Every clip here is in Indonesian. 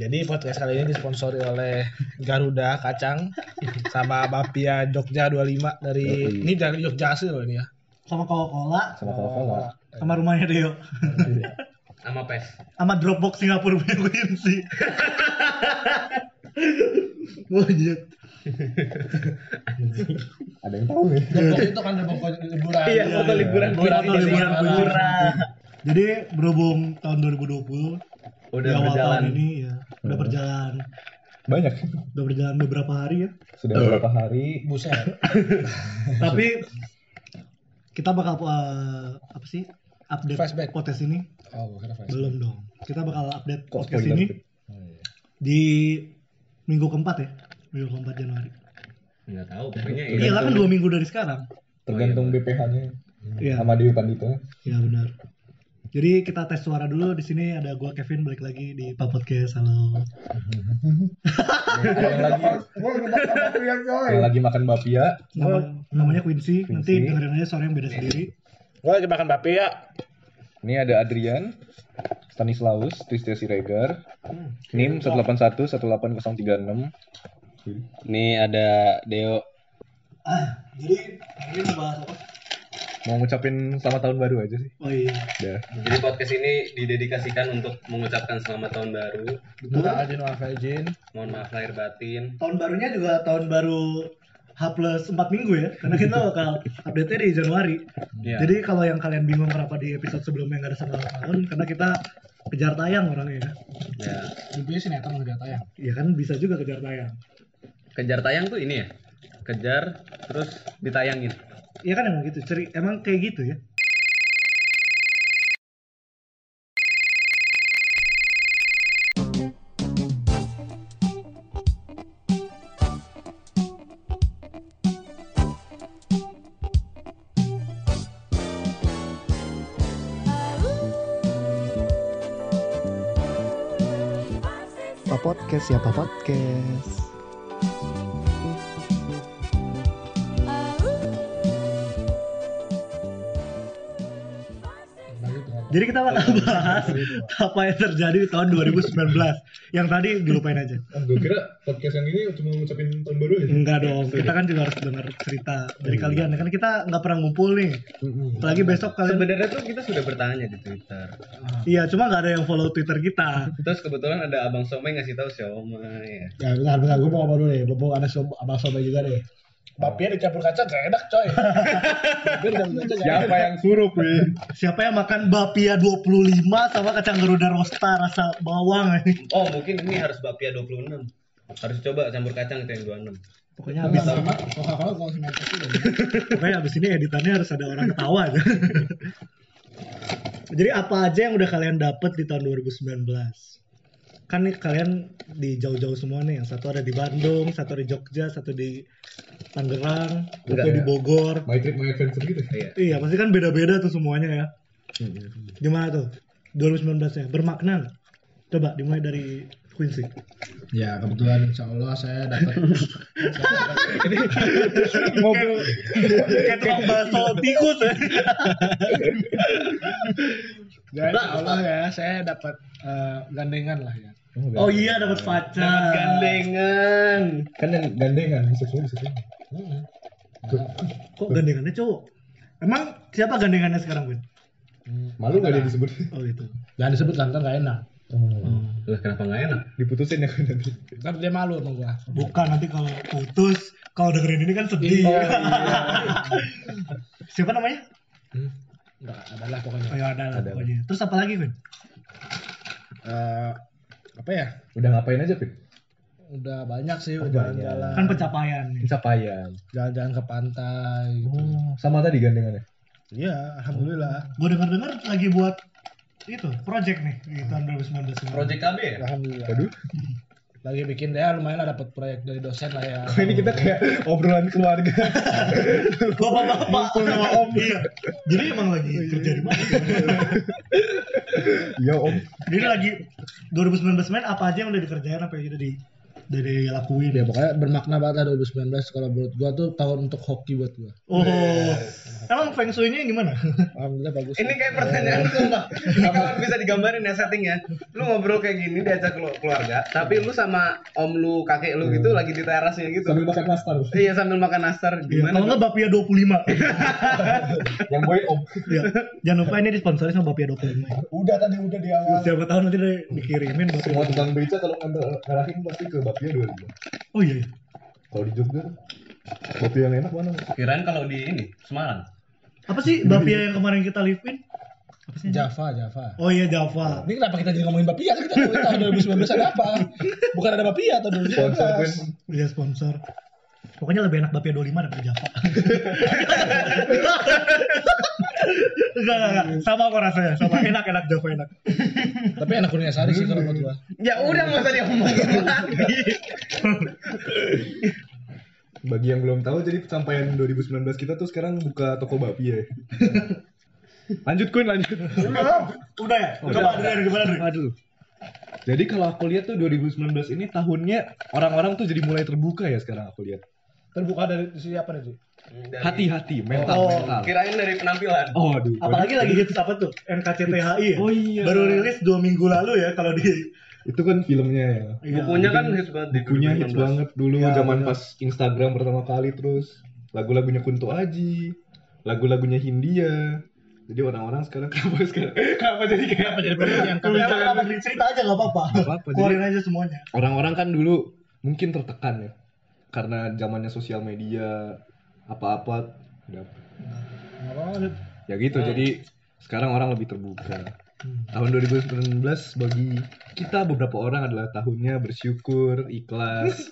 Jadi podcast kali ini disponsori oleh Garuda Kacang sama Bapia Jogja 25 dari Yoi. ini dari Jogja asli loh ini ya. Sama Coca-Cola, Sama Coca-Cola. sama rumahnya Deo. sama pes sama Dropbox Singapura punya Quincy. Monyet. Ada yang tahu nih. Depok itu kan Depok liburan. Iya, foto liburan. Foto liburan liburan. liburan. Jadi berhubung tahun 2020 udah di awal berjalan tahun ini ya udah Hmm. berjalan Banyak. udah berjalan beberapa hari ya. Sudah beberapa hari. Buset. Tapi kita bakal uh, apa sih update Flashback. podcast ini Oh, belum dong. Kita bakal update Kok podcast ini? Oh, iya. di minggu keempat ya, minggu keempat Januari. nggak tahu pokoknya ya. Iya kan dua minggu dari sekarang. Tergantung BPH-nya Iya, sama Dewi Pandito. iya benar. Jadi kita tes suara dulu di sini ada gua Kevin balik lagi di Pak Podcast. Halo. Yang lagi yang lagi makan bapia. Nama, namanya Quincy. Nanti dengerin aja suara yang beda sendiri. Gua lagi makan Bapia. Ini ada Adrian, Stanislaus, Tristia Siregar, NIM 181 18036. Ini ada Deo Ah, jadi hari ini bahas apa? Mau ngucapin selamat tahun baru aja sih. Oh iya. Udah. jadi podcast ini didedikasikan untuk mengucapkan selamat tahun baru Betul. Minta izin wal faizin. mohon maaf lahir batin Tahun barunya juga tahun baru H plus 4 minggu ya Karena kita bakal update-nya di Januari Iya. Jadi kalau yang kalian bingung kenapa di episode sebelumnya nggak ada selamat tahun Karena kita kejar tayang orangnya ya ya Intinya sinetron udah tayang. Iya kan bisa juga kejar tayang kejar tayang tuh ini ya kejar terus ditayangin Iya kan emang gitu, ceri emang kayak gitu ya Podcast Pak Podcast. Jadi kita bakal bahas apa yang terjadi di tahun 2019 Yang tadi dilupain aja. Gue kira podcast yang ini cuma ngucapin tahun baru aja. Enggak dong, kita kan juga harus dengar cerita dari kalian. Kan kita nggak pernah ngumpul nih. Apalagi besok kalian sebenarnya tuh kita sudah bertanya di twitter. Iya, cuma nggak ada yang follow Twitter kita. terus kebetulan ada abang somai ngasih tahu siomay ya Ya bentar bentar gue mau ngomong dulu nih. Mumpung ada abang sobat juga nih. Bapia dicampur kacang gak enak coy. Siapa enak. yang suruh, Win? Siapa yang makan bapia 25 sama kacang garuda rosta rasa bawang ini? oh mungkin ini harus bapia 26 harus coba campur kacang itu yang 26 Pokoknya habis sama pokoknya habis ini editannya harus ada orang ketawa aja. Jadi apa aja yang udah kalian dapet di tahun 2019? Kan nih kalian di jauh-jauh semua nih, yang satu ada di Bandung, satu di Jogja, satu di Tangerang, satu di. Bogor. My trip, my adventure gitu. iya Iya, pasti kan beda-beda tuh semuanya ya. Gimana tuh? 2019 ya, bermakna. Coba dimulai dari Quincy. Ya kebetulan insya Allah saya dapat Ngobrol kayak tukang bakso tikus ya. ya insya Allah ya saya dapat eh, gandengan lah ya. Oh iya dapat pacar. dapat gandengan Kan yang gandengan bisa semua bisa semua. Kok gandengannya cowok? Emang siapa gandengannya sekarang, Win? Malu gak dia disebut? Oh gitu. Jangan disebut kan ntar gak enak. Oh. Loh, kenapa nggak enak Diputusin ya kan nanti. Ntar dia malu sama gua. Bukan nanti kalau putus, kalau dengerin ini kan sedih. Oh, siapa namanya? Enggak, adalah pokoknya. Oh ya ada lah Ada. pokoknya. Terus apa lagi, Win? Eh, apa ya? Udah ngapain aja, Pit? Udah banyak sih, udah banyak. jalan-jalan. Kan pencapaian nih. Pencapaian. Jalan-jalan ke pantai. gitu. Oh, sama tadi gandengannya. Iya, alhamdulillah. Gue denger-denger lagi buat itu project nih di tahun 2019 ini. project KB ya Alhamdulillah. Waduh. Lagi bikin ya lumayan lah dapat proyek dari dosen lah ya. Kok ini kita kayak obrolan keluarga. Bapak-bapak sama om iya. Jadi emang lagi kerja di mana? Iya, Om. Jadi lagi 2019 main apa aja yang udah dikerjain apa yang udah di dari lakuin Ya pokoknya bermakna banget lah 2019 kalau menurut gua tuh tahun untuk hoki buat gua. oh emang feng shui-nya gimana Alhamdulillah bagus. Ini kayak pertanyaan sumpah. Kalau bisa digambarin ya settingnya. Lu ngobrol kayak gini diajak kelu- keluarga, tapi lu sama om lu, kakek lu gitu lagi di terasnya gitu. Sambil makan nastar. Iya sambil makan nastar Iya, gimana? kalau nggak Bapia 25 Yang boy om. Iya. Jangan lupa ini disponsori sama Bapia 25 ya. Udah tadi udah di awal. Siapa tahu nanti di- dikirimin Semua 25. tukang beca kalau ngambil ngarahin pasti ke Bapia dua ribu. Oh iya. iya. Kalau di Jogja, Bapia yang enak mana? Kirain kalau di ini Semarang. Apa sih Bapia yang kemarin kita live-in? Apa sih? Java, Java. Oh iya Java. Ini kenapa kita jadi ngomongin Bapia? Kan kita ngomongin tahun 2019 ada apa? Bukan ada Bapia Sponsor pun 2019. Iya sponsor. Pokoknya lebih enak Bapia 25 daripada Java. enggak, enggak, enggak. Sama kok rasanya. Sama enak-enak Java enak. Tapi enak kuningan sari sih kalau menurut gua. Ya udah nggak usah diomongin lagi. bagi yang belum tahu jadi pencapaian 2019 kita tuh sekarang buka toko Bapia. ya. lanjut Kun, lanjut. Udah ya? Coba Adrian gimana Adrian? Aduh. Jadi kalau aku lihat tuh 2019 ini tahunnya orang-orang tuh jadi mulai terbuka ya sekarang aku lihat. Terbuka dari siapa nih, Hati-hati, mental, Oh, mental. Kirain dari penampilan. Oh, aduh. Apalagi lagi hits apa tuh? NKCTHI ya? Oh iya. Baru rilis dua minggu lalu ya kalau di Itu kan filmnya ya. Iya. Bukunya kan hits banget di Bukunya hits 2019. banget dulu Ya, zaman bener. pas Instagram pertama kali terus lagu-lagunya Kunto Aji, lagu-lagunya Hindia. Jadi orang-orang sekarang kenapa sekarang kenapa jadi kayak apa jadi yang Kalau misalnya apa cerita aja nggak apa-apa. Nggak apa-apa, jadi- Keluarin aja semuanya. orang-orang kan dulu mungkin tertekan ya karena zamannya sosial media apa-apa. Udah. Ya gitu jadi sekarang orang lebih terbuka. Tahun 2019 bagi kita beberapa orang adalah tahunnya bersyukur ikhlas.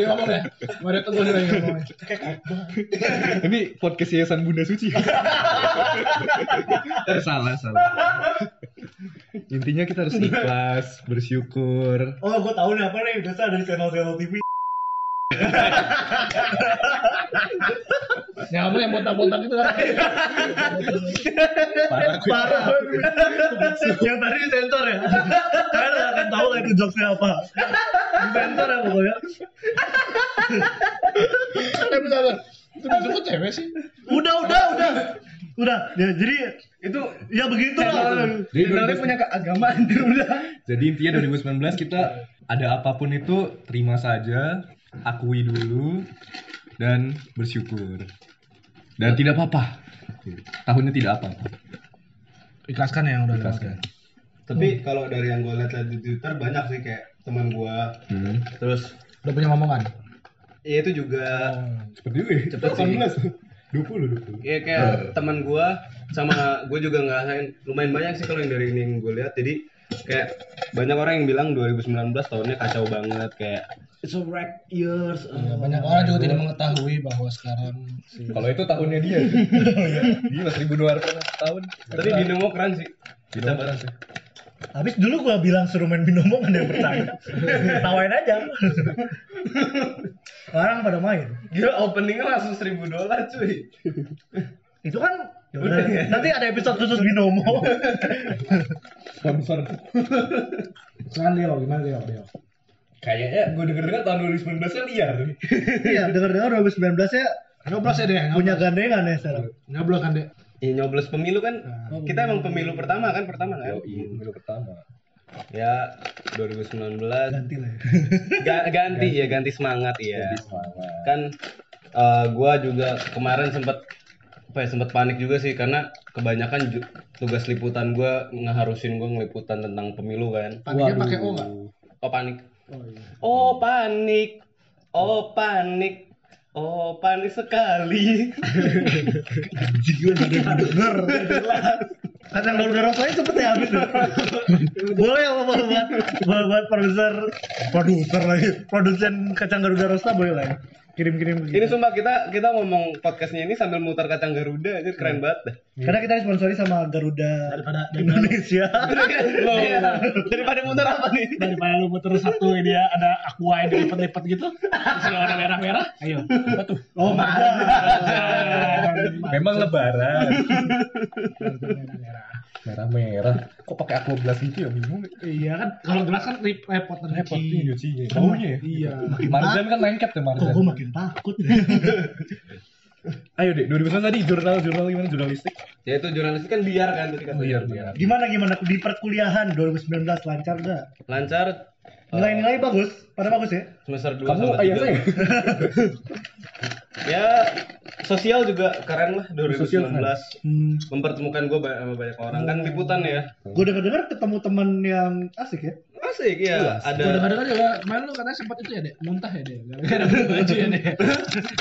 Ya. Ini podcast yayasan Bunda Suci. Salah salah. Intinya kita harus ikhlas bersyukur. Oh, gue tahu nih apa nih. Biasa dari channel-channel TV. Yang ngomong yang botak-botak itu kan. parah. Parah. yang tadi sensor ya. Kalian akan tahu lah itu jokesnya apa. Sensor ya pokoknya. Eh bentar, bentar. Itu kok cewek sih? Udah, udah, udah. Udah, ya, jadi Itu ya begitu lah. Jadi 2019 punya keagamaan udah. Jadi intinya 2019 kita ada apa pun itu terima saja, akui dulu dan bersyukur. Dan tidak apa-apa. Tahunnya tidak apa-apa. Ikhlaskan ya yang udah Ikhlaskan. Tapi kalau dari yang gue lihat di Twitter banyak sih kayak teman gue Hmm. terus Udah punya ngomongan. ya itu juga Cepet juga ya. Cepet sih. 18. 20 20. ya kayak teman gue sama gue juga ngerasain lumayan banyak sih kalau yang dari ini yang gue lihat jadi kayak banyak orang yang bilang 2019 tahunnya kacau banget kayak it's a wreck years Ya, banyak orang juga tidak mengetahui bahwa sekarang si Kalau itu tahunnya dia. Gila 1200 tahun. tapi Binomo keren sih kita bareng keren sih Habis dulu gua bilang suruh main binomo kan yang percaya. Tawain aja. Sekarang pada main. gila openingnya langsung 1000 dolar cuy Itu kan ya udah, nanti ada episode khusus binomo. Sponsor. sekarang Leo gimana Leo Leo Kayaknya gue denger-denger tahun 2019 nya liar. Iya, dengar-dengar 2019 ya nyoblos ya deh punya gandengan ya sekarang. nyoblos kan deh ya nyoblos pemilu kan? Kita emang pemilu pertama kan pertama kan? Yoi, pemilu pertama. ya 2019 Ganti lah ya. Ga- ganti ya ganti. semangat ya. Semangat. kan eh, gua juga kemarin sempat apa ya sempat panik juga sih karena kebanyakan tugas liputan gua ngeharusin gua ngeliputan tentang pemilu kan. Paniknya pakai O nggak? Oh panik oh iya oh panik. Oh panik. Oh panik sekali. Jiwa jadi denger. Kacang garuda rasanya cepet ya habis. Boleh apa buat buat buat, buat produser. Produser lagi. Produsen kacang garuda rosa boleh lah ya. kirim kirim ini sumpah kita kita ngomong podcastnya ini sambil muter kacang garuda aja keren banget dah karena kita disponsori sama Garuda daripada Indonesia Loh, daripada muter apa nih daripada lu muter satu ini ya ada aqua yang dilipat-lipat gitu yang warna merah-merah ayo apa tuh oh my Memang lebaran. merah Merah-merah. Kok pakai aqua gelas gitu ya bingung. Iya kan kalau gelas kan repot Repot nih nyucinya. Baunya ya. Iya. Marzan kan lengket ya Kok Marzan. gue makin takut Ayo deh, 2009 tadi jurnal jurnal gimana jurnalistik? Ya itu jurnalistik kan biar kan tadi katanya. Biar biar. Gimana gimana di perkuliahan 2019 lancar gak? Lancar. Nilai-nilai bagus, pada bagus ya? semester 2 Kamu sama ayah 3. saya? Ya sosial juga keren lah 2019. Sosial keren. Hmm. Mempertemukan gue sama banyak orang kan liputan ya. Gue denger-denger ketemu teman yang asik ya. Asik ya. Gue Ada dengar-dengar juga kemarin lu katanya sempat itu ya deh, muntah ya deh, gara-gara baju ya deh.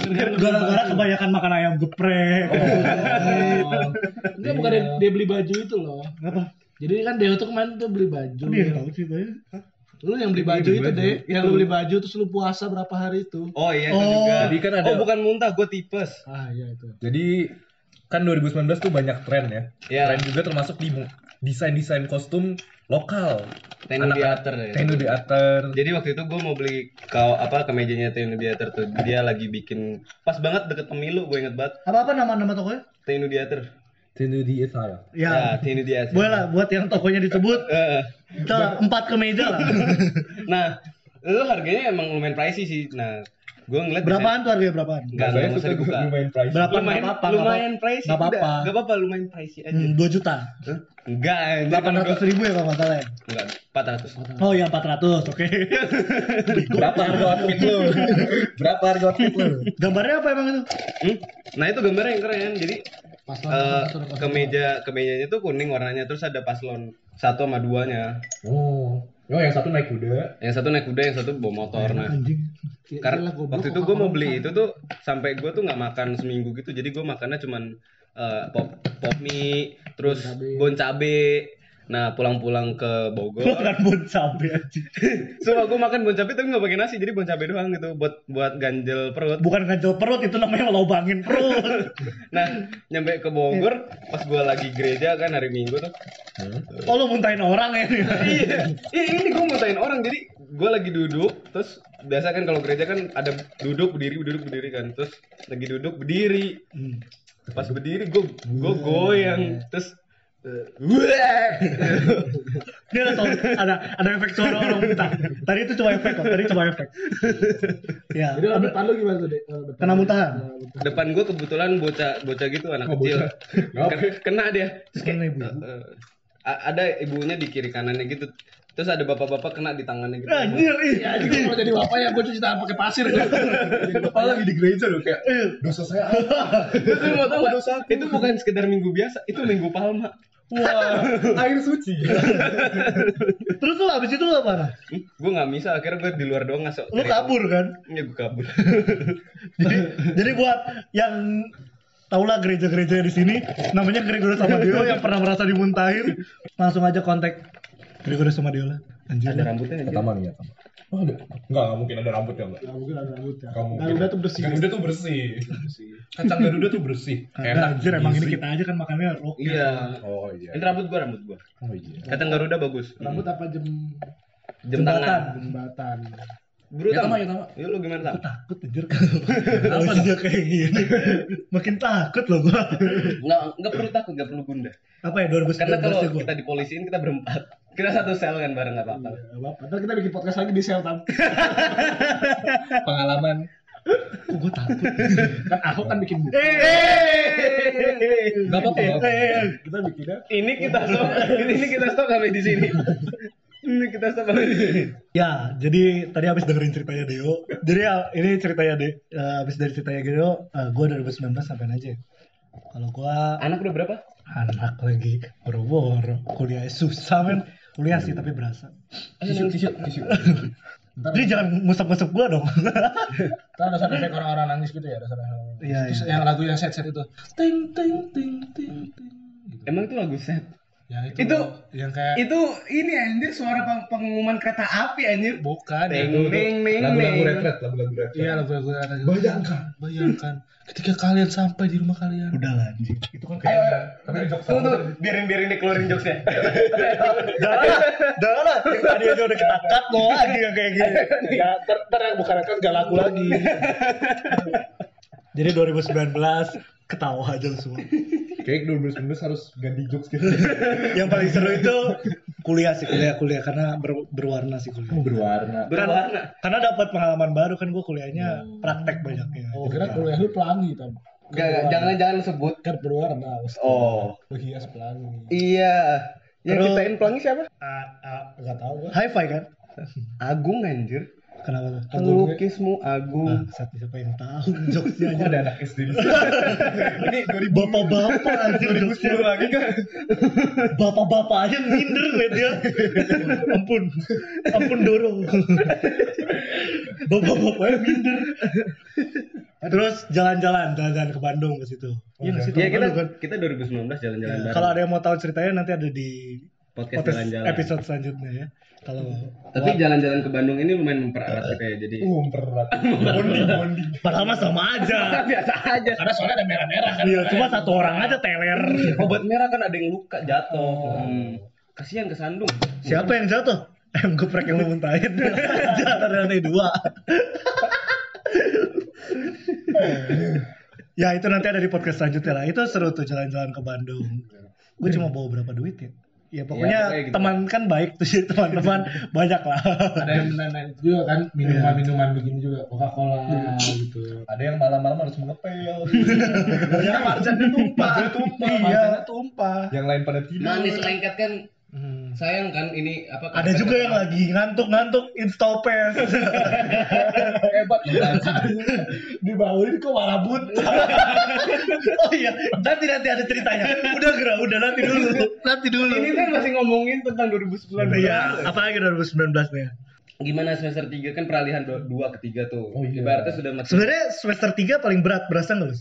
Gara-gara kebanyakan makan ayam geprek. Oh. Enggak bukan dia, dia beli baju itu loh. Apa? Jadi kan Deo tuh kemarin tuh beli baju. Kok dia yang tahu ceritanya? Hah? Lu yang beli baju itu deh, yang lu beli baju terus lu puasa berapa hari itu? Oh iya itu Oh, juga. jadi kan ada- Oh bukan muntah, gue tipes. Ah iya itu. Jadi kan 2019 tuh banyak tren ya. Iya. Tren juga termasuk di desain-desain kostum lokal. Tenu Anak- Theater ya. Tenu Theater. Jadi waktu itu gue mau beli kau apa kemejanya Tenu Theater tuh. Dia lagi bikin pas banget deket pemilu, gue inget banget. Apa-apa nama-nama tokonya? Tenu Theater. Tenu Theater. Ya, Ya, Tenu Theater. boleh lah buat yang tokonya disebut. Eh, Kita empat ke meja lah. nah, itu harganya emang lumayan pricey sih. Nah, gue ngeliat Berapaan tuh harganya berapaan? Enggak, Saya enggak usah dibuka. lumayan pricey. Berapa? Lumayan, apa-apa, lumayan nggak pricey. Nggak apa-apa. Enggak apa-apa, lumayan pricey aja. Hmm, 2 juta. Hah? Enggak, anjir. Delapan Kan ratus ribu ya kalau ya? Enggak, 400. Oh ya 400, oke. Berapa harga outfit lu? Berapa harga outfit lu? Gambarnya apa emang itu? Hmm? Nah itu gambarnya yang keren. Jadi Paslon eh, dua. kemeja kemejanya tuh kuning warnanya terus ada paslon satu sama duanya. Oh. Oh, yang satu naik kuda. Yang satu naik kuda, yang satu bawa motor. Nah, Anjing. Ya, karena waktu itu gue mau beli kan. itu tuh sampai gue tuh nggak makan seminggu gitu. Jadi gue makannya cuman eh, pop pop mie, terus Bon cabe. Nah pulang-pulang ke Bogor. Makan bon cabe anjing. Sumpah gue makan bon cabe tapi nggak pakai nasi, jadi bon cabe doang gitu buat buat ganjel perut. Bukan ganjel perut itu namanya ngelobangin perut. Nah nyampe ke Bogor pas gue lagi gereja kan hari Minggu tuh. Oh lu muntahin orang ya? iya, Ih, ini gue mutain orang jadi gue lagi duduk terus biasa kan kalau gereja kan ada duduk berdiri duduk berdiri kan terus lagi duduk berdiri Hmm. pas berdiri gue gue goyang terus. Dia ada ada ada efek suara orang muntah. Tadi itu cuma efek kok, tadi cuma efek. Ya. Jadi orang depan lu gimana tuh depan Kena muntahan? Depan gue kebetulan bocah bocah gitu anak Oh, kecil kena dia terus kayak Kena ibu. eh, eh, ada ibunya di kiri kanannya gitu terus ada bapak-bapak kena di tangannya gitu Anjir, ih. Ya anjing kalau jadi bapak ya gue cuci tangan pakai pasir. Kepala lagi di gereja loh kayak dosa saya? Terus lu mau tau gak? Itu bukan sekedar minggu biasa, itu minggu palma. Wah, air suci. Terus lu abis itu lu apa? Hmm, gue gak bisa, akhirnya gue di luar doang ngasok. Lu kabur kan? Iya gue kabur. Jadi jadi buat yang taulah gereja-gereja di sini namanya Gregorius sama Dio yang pernah merasa dimuntahin langsung aja kontak Gregorius sama Dio lah. Anjir. Ada rambutnya aja. Pertama nih ya. Oh, ada. Enggak, enggak mungkin ada rambutnya enggak. Gak mungkin ada rambut ya. Enggak mungkin. Garuda tuh bersih. Garuda tuh bersih. Kacang Garuda tuh bersih. Ada, anjir emang ini kita aja kan makannya rock. Iya. Oh iya. Ini rambut gue, rambut gue. Oh iya. Kacang Garuda bagus. Rambut apa jem Jam tangan. jembatan? Bro, Ya, Tam. Tama, ya, Tama. Ya, lu gimana, Tam? Takut anjir kalau dia kayak gini. Makin takut loh gua. Nggak, nggak perlu takut, nggak perlu gundah. Apa ya 2019 Karena kalau ya gua. kita dipolisiin, kita berempat. Kita satu sel kan bareng nggak apa-apa. Gak apa-apa. Ntar kita bikin podcast lagi di sel tam. Pengalaman. Kok gua takut. Kan Ahok kan bikin buku. Enggak apa-apa. Kita bikinnya Ini kita stop, ini kita stop sampai di sini. Ini kita stop sampai di sini. Ya, jadi tadi habis dengerin ceritanya Deo. Jadi ya, ini ceritanya De, eh, habis dari ceritanya Deo, uh, gue 2019 sampai aja. Kalau gua Anak udah berapa? anak lagi boro-boro, kuliah susah men. Kuliah sih tapi berasa. Tisu, tisu, tisu. Ntar, Jadi jangan ngusap-ngusap gua dong. ntar ada sound effect orang-orang nangis gitu ya. Ada sound effect. Iya, Terus iya. yang lagu yang set-set itu. Ting ting ting ting ting. Gitu. Emang itu lagu set? Yang itu, Itu- yang kayak Itu ini anjir suara peng- pengumuman kereta api anjir. bukan ya. Neng neng neng Lagu-lagu retret, lagu-lagu retret. Iya lagu-lagu ada- Bayangkan. Bayangkan ketika kalian sampai di rumah kalian. Udah lah anjing. Itu kan kayak tapi jok Tunggu tuh, biarin biarin dia keluarin jokesnya. Jangan lah, jangan lah. Yang Tadi aja udah kita cut lo lagi yang kayak gini. Ya, ntar, ntar yang bukan kan gak laku lagi. Jadi 2019 ketawa aja semua. Kayak 2019 harus ganti jokes gitu. Yang paling seru itu kuliah sih, kuliah kuliah karena ber- berwarna sih kuliah. Berwarna. Berwarna. Karena dapat pengalaman baru kan gue kuliahnya praktek banyaknya. Oh, kira kuliah lu pelangi tam. Gak, gak, jangan jangan sebut. Kan berwarna. Oh. Lu hias pelangi. Iya. Yang Terus- ciptain pelangi siapa? Ah, ah, Enggak tahu gua. Hi-fi kan? Agung anjir. Kenapa tuh? Pelukismu Agung. Ah, saat siapa yang tahu jokesnya aja. ada anak SD di sini. Ini 2000 Bapak-bapak aja jokesnya. lagi kan. Bapak-bapak aja minder liat dia. ampun. Ampun Doro. Bapak-bapaknya minder. Terus jalan-jalan, jalan-jalan ke Bandung ke situ. Iya? Iya tahun kita kan? kita 2019 jalan-jalan Ya, bareng. kalau ada yang mau tahu ceritanya nanti ada di podcast podcast jalan-jalan. episode selanjutnya ya. Kalau Tapi jalan-jalan ke Bandung ini lumayan mempererat kita ya. Jadi Uh, berat. Bonding, bonding. padahal mah sama aja. biasa aja. Karena soalnya ada merah-merah kan. Iya, cuma satu orang aja teler. Obat merah kan ada yang luka jatuh. Hmm. Kasihan ke Sandung. Siapa yang jatuh? Em geprek yang lu muntahin. Jatuh dari lantai dua. ya itu nanti ada di podcast selanjutnya lah. Itu seru tuh jalan-jalan ke Bandung. Gue cuma bawa berapa duit ya? Ya pokoknya pokoknya gitu. teman kan baik tuh jadi teman-teman banyak lah. Ada yang menaik juga kan minuman-minuman begini juga Coca-Cola gitu. Ada yang malam-malam harus mengepel. Ternyata marjannya tumpah. tumpah. Iya. Tumpah. yang lain pada tidur. Manis lengket kan Hmm. sayang kan ini apa Ada juga yang lagi ngantuk-ngantuk install PES. Hebat Dibangunin kok malah buta. oh iya, nanti nanti ada ceritanya. Udah gerak, udah nanti dulu. Nanti dulu. ini kan masih ngomongin tentang 2019 Iya, apalagi 2019 nih. gimana semester 3 kan peralihan 2 ke 3 tuh Oh, iya. ibaratnya sudah makin Sebenarnya semester 3 paling berat, berasa nggak lu?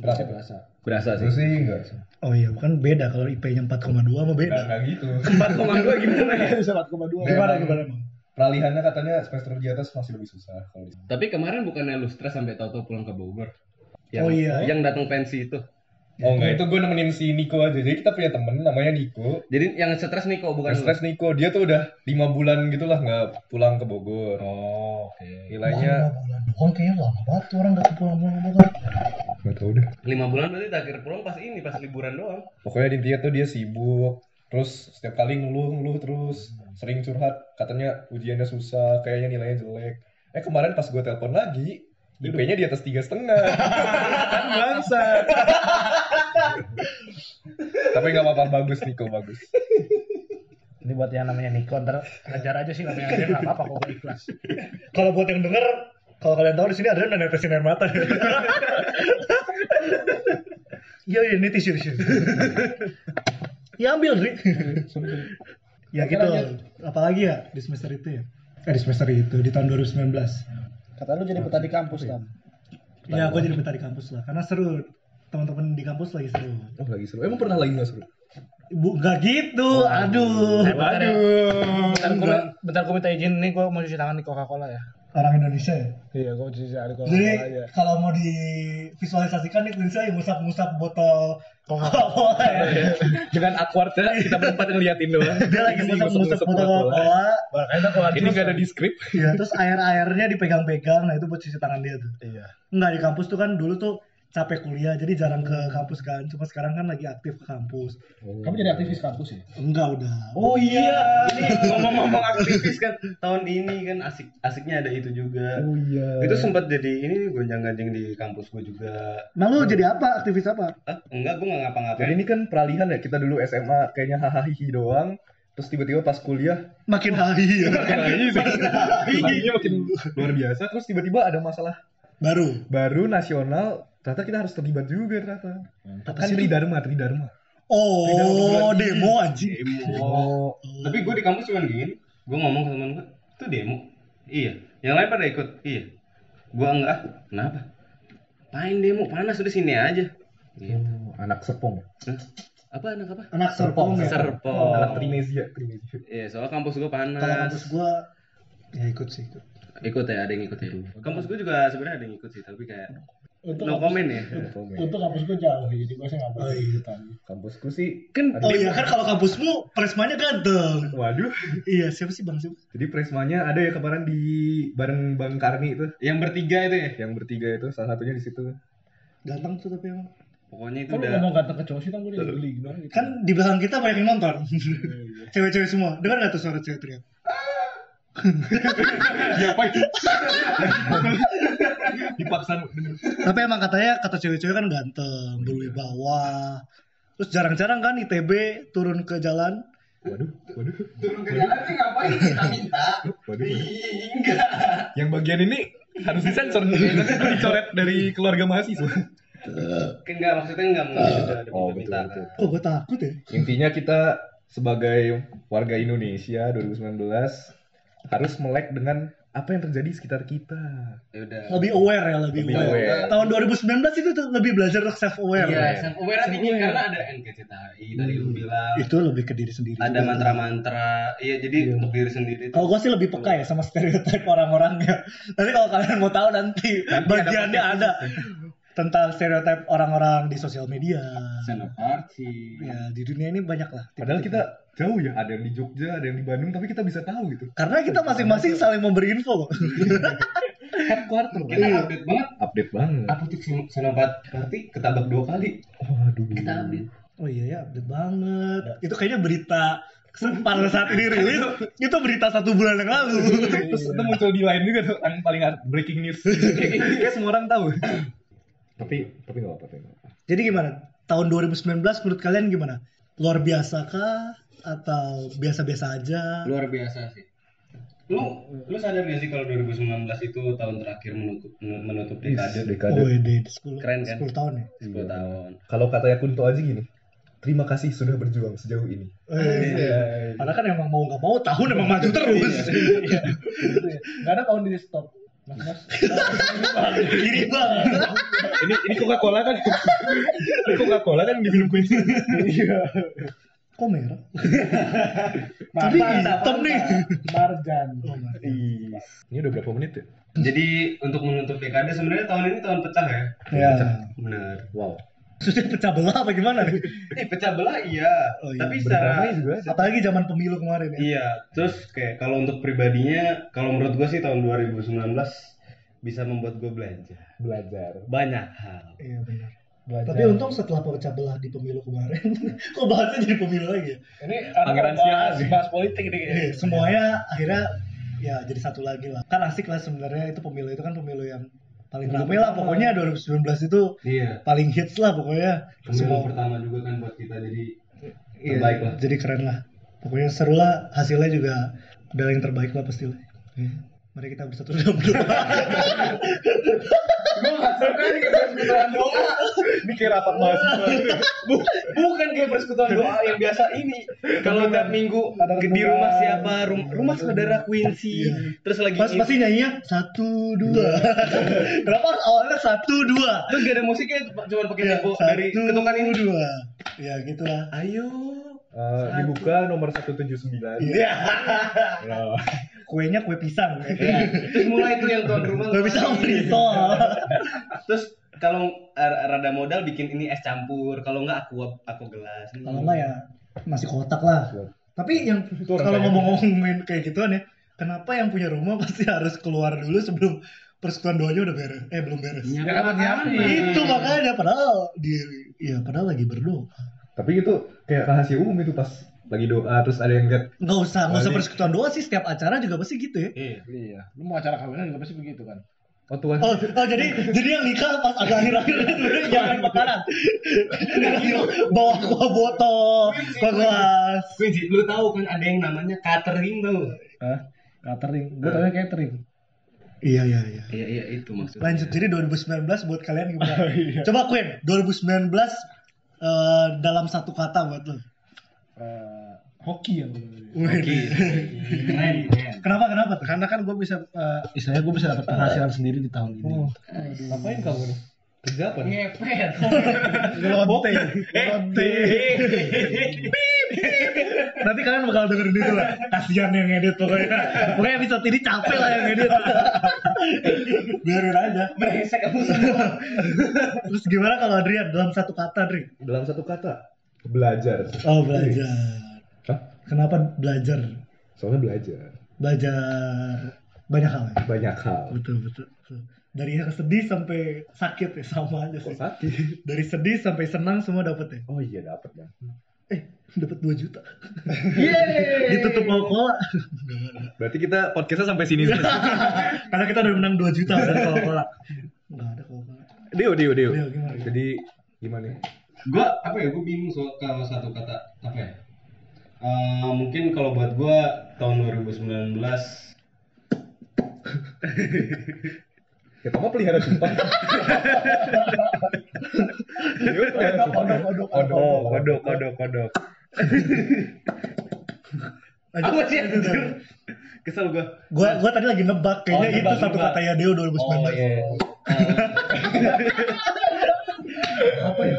Berasa. berasa Terus sih sih enggak sih. Oh iya, kan beda kalau IP-nya 4,2 mah beda. enggak gitu. 4,2 gimana ya Bisa 4,2. Gimana gimana emang? Peralihannya katanya semester di atas masih lebih susah kalau di tapi kemarin bukannya lu stres sampai tahu-tahu pulang ke Bogor Oh iya. yang datang pensi itu Oh enggak, itu gue nemenin si Niko aja. Jadi kita punya temen namanya Niko. jadi yang stres nih kok bukan Yang lu stres Niko, dia tuh udah lima bulan gitu lah nggak pulang ke Bogor. Oh, oke. Nilainya Doang kayaknya lama banget tuh orang gak pulang-pulang Bogor. Nggak tahu deh. lima bulan berarti terakhir pulang pas ini pas liburan doang Pokoknya intinya tuh dia sibuk. Terus setiap kali ngeluh-ngeluh terus sering curhat. Katanya ujiannya susah, kayaknya nilainya jelek. Eh kemarin pas gue telepon lagi, IP-nya di atas tiga setengah. kan bangsa. Tapi nggak apa-apa bagus Niko bagus. Ini buat yang namanya Nikon, ntar ajar aja sih namanya dia nggak apa-apa kok gue ikhlas. Kalau buat yang denger, kalau kalian tahu di sini ada yang netesin air mata. Iya, iya, ini tisu, tisu. ya ambil, Ri. ya gitu. Apalagi ya di semester itu ya? Eh, di semester itu, di tahun 2019. Kata lu jadi petani kampus kan? Ya, aku jadi betah di kampus lah. Karena seru. Teman-teman di kampus lagi seru. Oh lagi seru. Emang pernah lagi nggak seru? Bu, gak gitu. Aduh. Eh, bentar ya. Aduh. Bentar gue bentar gue minta izin nih gue mau cuci tangan di Coca-Cola ya. Orang Indonesia ya? Iya, gue cuci Jadi aja. kalau mau divisualisasikan nih Indonesia yang ngusap-ngusap botol Coca-Cola ya. Dengan awkward ya, kita berempat ngeliatin doang. Dia lagi ngusap-ngusap botol Coca-Cola. Makanya Ini nggak ada di skrip. Iya, terus air-airnya dipegang-pegang, nah itu buat cuci tangan dia tuh. Iya. Enggak di kampus tuh kan dulu tuh capek kuliah, jadi jarang ke kampus kan. Cuma sekarang kan lagi aktif ke kampus. Kamu jadi aktivis kampus ya? Enggak udah. Oh iya, ini ngomong-ngomong aktivis kan tahun ini kan asik asiknya ada itu juga. Oh iya. Itu sempat jadi ini gonjang-ganjing di kampus gue juga. Nah lu jadi apa? Aktivis apa? Ah, enggak, gue nggak Jadi ngapa-ngapain. ini kan peralihan ya. Kita dulu SMA kayaknya hahaha doang. Terus tiba-tiba pas kuliah Makin hari ya. Laginya makin luar biasa. Terus tiba-tiba ada masalah Baru. baru nasional. Ternyata kita harus terlibat juga ternyata. Apa Kan sih itu? Tridharma, Tridharma. Oh, demo anjing. Demo. Tapi gue di kampus cuma gini. Gue ngomong ke temen gue, itu demo. Iya. Yang lain pada ikut. Iya. Gue enggak. Kenapa? Pain demo panas udah sini aja. Gitu. Oh, anak Serpong. Hah? Apa anak apa? Anak Serpong ya. Serpong. Anak Trinesia, Trinesia. Iya, soal kampus gue panas. Kalau kampus gua ya ikut sih ikut. ikut ya, ada yang ikut ya. Kampus gue juga sebenarnya ada yang ikut sih, tapi kayak Untuk no comment ya. Untuk kampus gue jauh, jadi gue sih nggak Oh, boleh iya. ikutan. Kampusku sih Kan Oh iya kan kalau kampusmu presmanya ganteng. Waduh. Iya, siapa sih Bang siapa? Jadi presmanya ada ya kemarin di bareng Bang Karni itu. yang bertiga itu ya. Yang bertiga itu salah satunya di situ. Ganteng tuh tapi emang. Pokoknya itu Kalau udah ngomong kata ke cowok sih, kan gue geli gimana gitu. Kan di belakang kita banyak yang nonton. Cewek-cewek semua. Dengar gak tuh suara cewek teriak? Siapa itu? Dipaksa. Tapi emang katanya kata cewek-cewek kan ganteng, berwibawa. Terus jarang-jarang kan ITB turun ke jalan. Waduh, waduh. turun ke jalan sih ngapain kita minta? Waduh, waduh. Enggak. Yang bagian ini harus disensor nih. Nanti dicoret dari keluarga mahasiswa. Enggak maksudnya enggak mau ada Oh, minta betul, betul. Kok gue takut ya? Intinya kita sebagai warga Indonesia 2019 harus melek dengan apa yang terjadi di sekitar kita. Ya udah. Lebih aware ya, lebih, Lebih aware. aware. Tahun 2019 itu tuh lebih belajar untuk self aware. Iya, self aware dingin karena ada NKCTHI tadi lu bilang. Itu lebih ke diri sendiri. Ada mantra-mantra. Iya, jadi untuk diri sendiri Kalau gue sih lebih peka ya sama stereotip orang-orangnya. Nanti kalau kalian mau tahu nanti, bagiannya ada, tentang stereotip orang-orang di sosial media. Senoparty. Ya di dunia ini banyak lah. Padahal kita jauh ya, ada yang di Jogja, ada yang di Bandung, tapi kita bisa tahu gitu. Karena kita masing-masing saling memberi info. Headquarter. Kita update banget. Update banget. Apotek Sen- Senoparty ketabak dua kali. Waduh. Kita update. Oh iya ya, update banget. Itu kayaknya berita pada saat ini rilis itu berita satu bulan yang lalu. Terus itu muncul di lain juga tuh, yang paling breaking news. Kayak semua orang tahu. tapi tapi nggak apa-apa. tapi nggak apa-apa. Jadi gimana? Tahun 2019 menurut kalian gimana? Luar biasa kah atau biasa-biasa aja? Luar biasa sih. Lu lu sadar gak sih kalau 2019 itu tahun terakhir menutup menutup dekade Dekade. Oh, iya, 10, Keren, kan? 10 tahun ya. 10 tahun. Kalau katanya Kunto Aji gini, terima kasih sudah berjuang sejauh ini. Eh, Padahal kan emang mau nggak mau tahun emang maju terus. Gak ada tahun di stop. Mas, mas. Kiri banget. ini ini Coca Cola kan? ini Coca Cola kan yang diminum Quincy. Kok merah? Tapi hitam nih. Marjan. Ih, Ini udah berapa menit ya? Jadi untuk menutup dekade sebenarnya tahun ini tahun pecah ya. Ya. Benar. Wow. Sudah pecah belah apa gimana nih? Eh pecah belah iya. Oh, iya. Tapi secara juga. Apalagi zaman pemilu kemarin ya. Iya, terus kayak kalau untuk pribadinya, kalau menurut gue sih tahun 2019 bisa membuat gue belajar Belajar. banyak hal. Iya benar. Belajar. Tapi untung setelah pecah belah di pemilu kemarin, kok bahasnya jadi pemilu lagi ya? Ini anak bahas, bahas politik ini kayaknya. Eh, semuanya akhirnya ya jadi satu lagi lah. Kan asik lah sebenarnya itu pemilu itu kan pemilu yang paling Pemilu ramai lah pertama. pokoknya 2019 itu Iya. paling hits lah pokoknya. Pemilu Semua pertama juga kan buat kita jadi iya, terbaik lah. Jadi keren lah. Pokoknya seru lah hasilnya juga udah yang terbaik lah pasti lah. Iya. Mari kita bersatu dalam berdoa. Gue gak suka nih kayak persekutuan doa. Ini kayak rapat mahasiswa. Bu- bukan kayak persekutuan doa yang biasa ini. Kalau tiap minggu Ada di rumah siapa? Rum- rumah saudara Quincy. Terus lagi Pas pasti nyanyinya satu dua. Kenapa harus awalnya satu dua? Terus gak ada musiknya cuma pakai Ya, tempo dari ketukan ini. dua. Ya gitulah. Ayo. Eh, dibuka nomor 179. Iya. Nah, Kuenya kue pisang. Terus mulai tuh yang tuan rumah. Kue pisang risol. Terus kalau eh, rada modal bikin ini es campur, kalau enggak aku aku gelas. Kalau enggak ya masih kotak lah. Tapi yang kalau ngomong-ngomong main kayak gituan ya, kenapa yang punya rumah pasti harus keluar dulu sebelum persekutuan doanya udah beres? Eh belum beres. Ya, Ya, kan. Itu makanya padahal di ya padahal lagi berdoa. tapi itu kayak rahasia umum itu pas lagi doa terus ada yang lihat Nggak usah, nggak usah persekutuan doa sih setiap acara juga pasti gitu ya. Iya. Iya. Lu mau acara kawinan juga pasti begitu kan. oh Tuhan Oh, oh jadi jadi yang nikah pas agak akhir-akhir itu jangan makanan. Bawa kuah botol, kuah gelas. Lu tahu kan ada yang namanya catering tuh. Hah? Catering. Gue tanya catering. Iya iya iya. Iya iya itu maksudnya. Lanjut jadi 2019 buat kalian gimana? Oh, iya. Coba Queen, 2019 eh, dalam satu kata buat lo. Eh, hoki Oke. Keren, keren. Kenapa kenapa tuh? Karena kan gue bisa, eh, istilahnya gue bisa dapat penghasilan sendiri di tahun ini. Oh. ngapain kamu nih kerja apa nih Ngepet. Lonte. Lonte. Nanti kalian bakal dengerin itu lah. Kasihan yang ngedit pokoknya. Pokoknya episode ini capek lah yang ngedit. Biarin aja. Brengsek kamu semua. Terus gimana kalau Adrian dalam satu kata, Dri? dalam satu kata belajar Oh, belajar. Hah? Kenapa belajar? soalnya belajar Belajar banyak hal ya. banyak hal Betul, betul, betul. Dari yang sedih sampai sakit ya sama aja sih. sakit Dari sedih sampai senang semua dapat ya. oh iya dapat ya Eh, dapat 2 juta. Yeay. Ditutup Coca-Cola. berarti kita podcastnya sampai sini saja Karena kita udah menang 2 juta dari Coca-Cola. Enggak ada Coca-Cola. Dio Dio Dio Dio, gimana? jadi gimana Gua apa ya? Gue bingung soal kalau satu kata apa ya? Eh, mungkin kalau buat gua tahun 2019 kita mau pelihara cupang Kodok, kodok, kodok, kodok kodok kodok kodok apa sih anjir? Kesel gua. Gua gua tadi lagi nebak kayaknya Oh, itu nebak, satu nebak. katanya Deo 2019. Oh iya. Apa ya?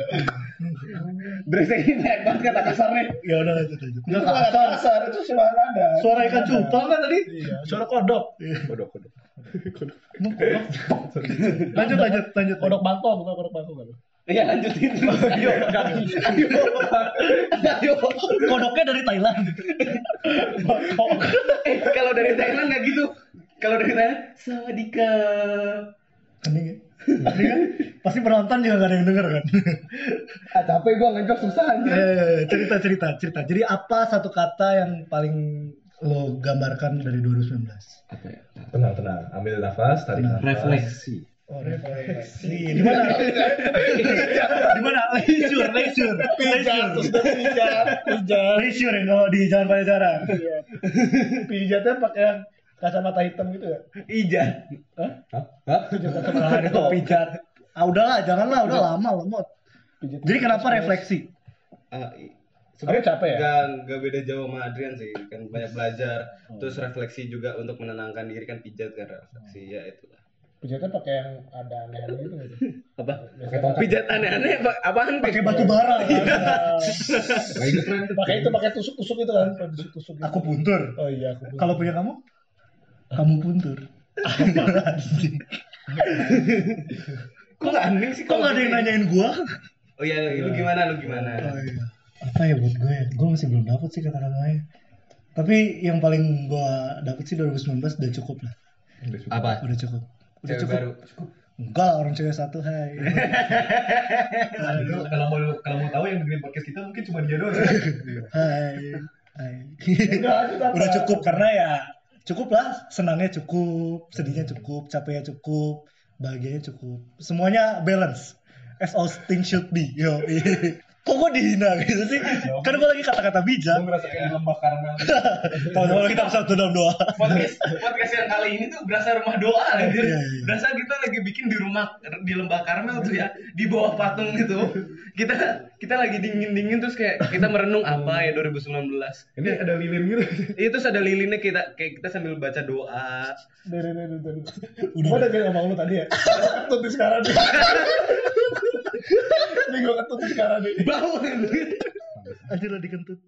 Ini banyak banget kata kasarnya. Ya udah lanjut lanjut. Itu bukan kasar. kasar, itu suara nada. Suara ikan cupang kan tadi? Iya, suara kodok. kodok kodok Emang kodok? lanjut lanjut lanjut. Kodok bangkok, bukan kodok bangkok kan. Iya lanjutin. Ayo. Ayo. Ayo. Kodoknya dari Thailand. Eh, kalau dari Thailand nggak gitu. Kalau dari Thailand, Sawadika. Hening ya. Hening kan? Pasti penonton juga gak ada yang denger kan? Ah, capek gua ngejok susah Eh, aja. cerita cerita cerita. Jadi apa satu kata yang paling lo gambarkan dari 2019? apa ya tenang tenang ambil nafas tarik nafas Refleksi. Oh, refleksi. Di mana? Di mana? Leisure, leisure, Pijat, pijat, pijat. Leisure yang kalau di Jalan Pajajaran. Iya. Pijatnya pakai kacamata hitam gitu ya. Ijat. Hah? Hah? Nah, ada pijat. Ah udahlah, janganlah, udah lama lemot. Pijat. Jadi kenapa refleksi? Ah, i- Sebenarnya capek ya? Gak, gak beda jauh sama Adrian sih, kan banyak belajar, terus refleksi juga untuk menenangkan diri kan pijat kan refleksi ya itulah. Pijatnya pakai yang ada aneh-aneh gitu sih? Apa? Pakai tongkat. Pijat aneh-aneh apa? Apaan? Pakai batu bara. tren Pakai itu pakai tusuk-tusuk itu kan, pakai tusuk-tusuk. gitu. Aku puntur. Oh iya, aku. Kalau punya kamu? Kamu puntur. Kok gak aneh sih? Kok gak ada yang nanyain gua? Oh iya, lu gimana? Lu gimana? Oh iya. Apa ya buat gue ya? Gue masih belum dapet sih kata-katanya. Tapi yang paling gue dapet sih 2019 udah cukup lah. Apa? Udah cukup. Udah Cewek cukup. baru. Enggak lah orang cewek satu hai. Aduh, kalau mau kalau mau tahu yang dengerin podcast kita mungkin cuma dia doang. hai. Hai. Udah, udah cukup karena ya cukup lah senangnya cukup sedihnya cukup capeknya cukup bahagianya cukup. Semuanya balance as all things should be yo kok gue dihina gitu sih kan gue lagi kata-kata bijak Gue ngerasa kayak di lembah karmel. tahu-tahu kita satu dalam doa podcast podcast yang kali ini tuh berasa rumah doa anjir. Iya, iya. Berasa kita lagi bikin di rumah di lembah Karmel tuh ya, di bawah patung gitu. Kita kita lagi dingin-dingin terus kayak kita merenung apa ya 2019. Ini ada lilin gitu. Itu terus ada lilinnya kita kayak kita sambil baca doa. Dari dari dari. Udah. Udah bilang sama lu tadi ya. Nih sekarang. Ini gua ketut nih sekarang nih. Bau anjir lah dikentut